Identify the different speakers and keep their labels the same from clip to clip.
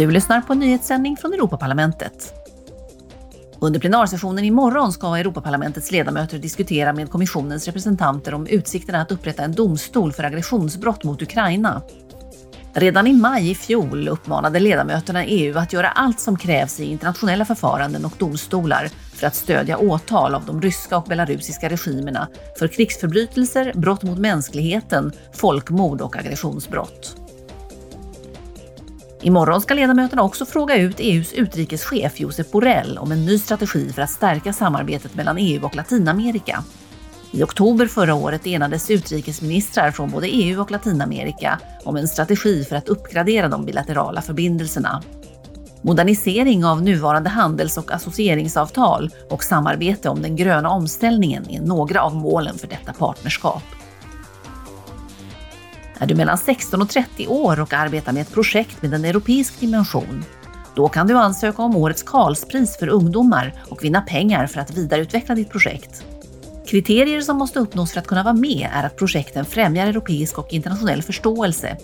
Speaker 1: Du lyssnar på en nyhetssändning från Europaparlamentet. Under plenarsessionen imorgon ska Europaparlamentets ledamöter diskutera med kommissionens representanter om utsikterna att upprätta en domstol för aggressionsbrott mot Ukraina. Redan i maj i fjol uppmanade ledamöterna EU att göra allt som krävs i internationella förfaranden och domstolar för att stödja åtal av de ryska och belarusiska regimerna för krigsförbrytelser, brott mot mänskligheten, folkmord och aggressionsbrott. Imorgon ska ledamöterna också fråga ut EUs utrikeschef Josep Borrell om en ny strategi för att stärka samarbetet mellan EU och Latinamerika. I oktober förra året enades utrikesministrar från både EU och Latinamerika om en strategi för att uppgradera de bilaterala förbindelserna. Modernisering av nuvarande handels och associeringsavtal och samarbete om den gröna omställningen är några av målen för detta partnerskap. Är du mellan 16 och 30 år och arbetar med ett projekt med en europeisk dimension? Då kan du ansöka om årets Karlspris för ungdomar och vinna pengar för att vidareutveckla ditt projekt. Kriterier som måste uppnås för att kunna vara med är att projekten främjar europeisk och internationell förståelse,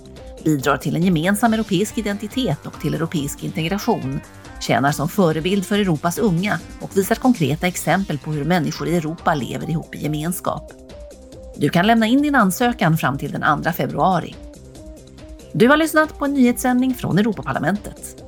Speaker 1: bidrar till en gemensam europeisk identitet och till europeisk integration, tjänar som förebild för Europas unga och visar konkreta exempel på hur människor i Europa lever ihop i gemenskap. Du kan lämna in din ansökan fram till den 2 februari. Du har lyssnat på en nyhetssändning från Europaparlamentet.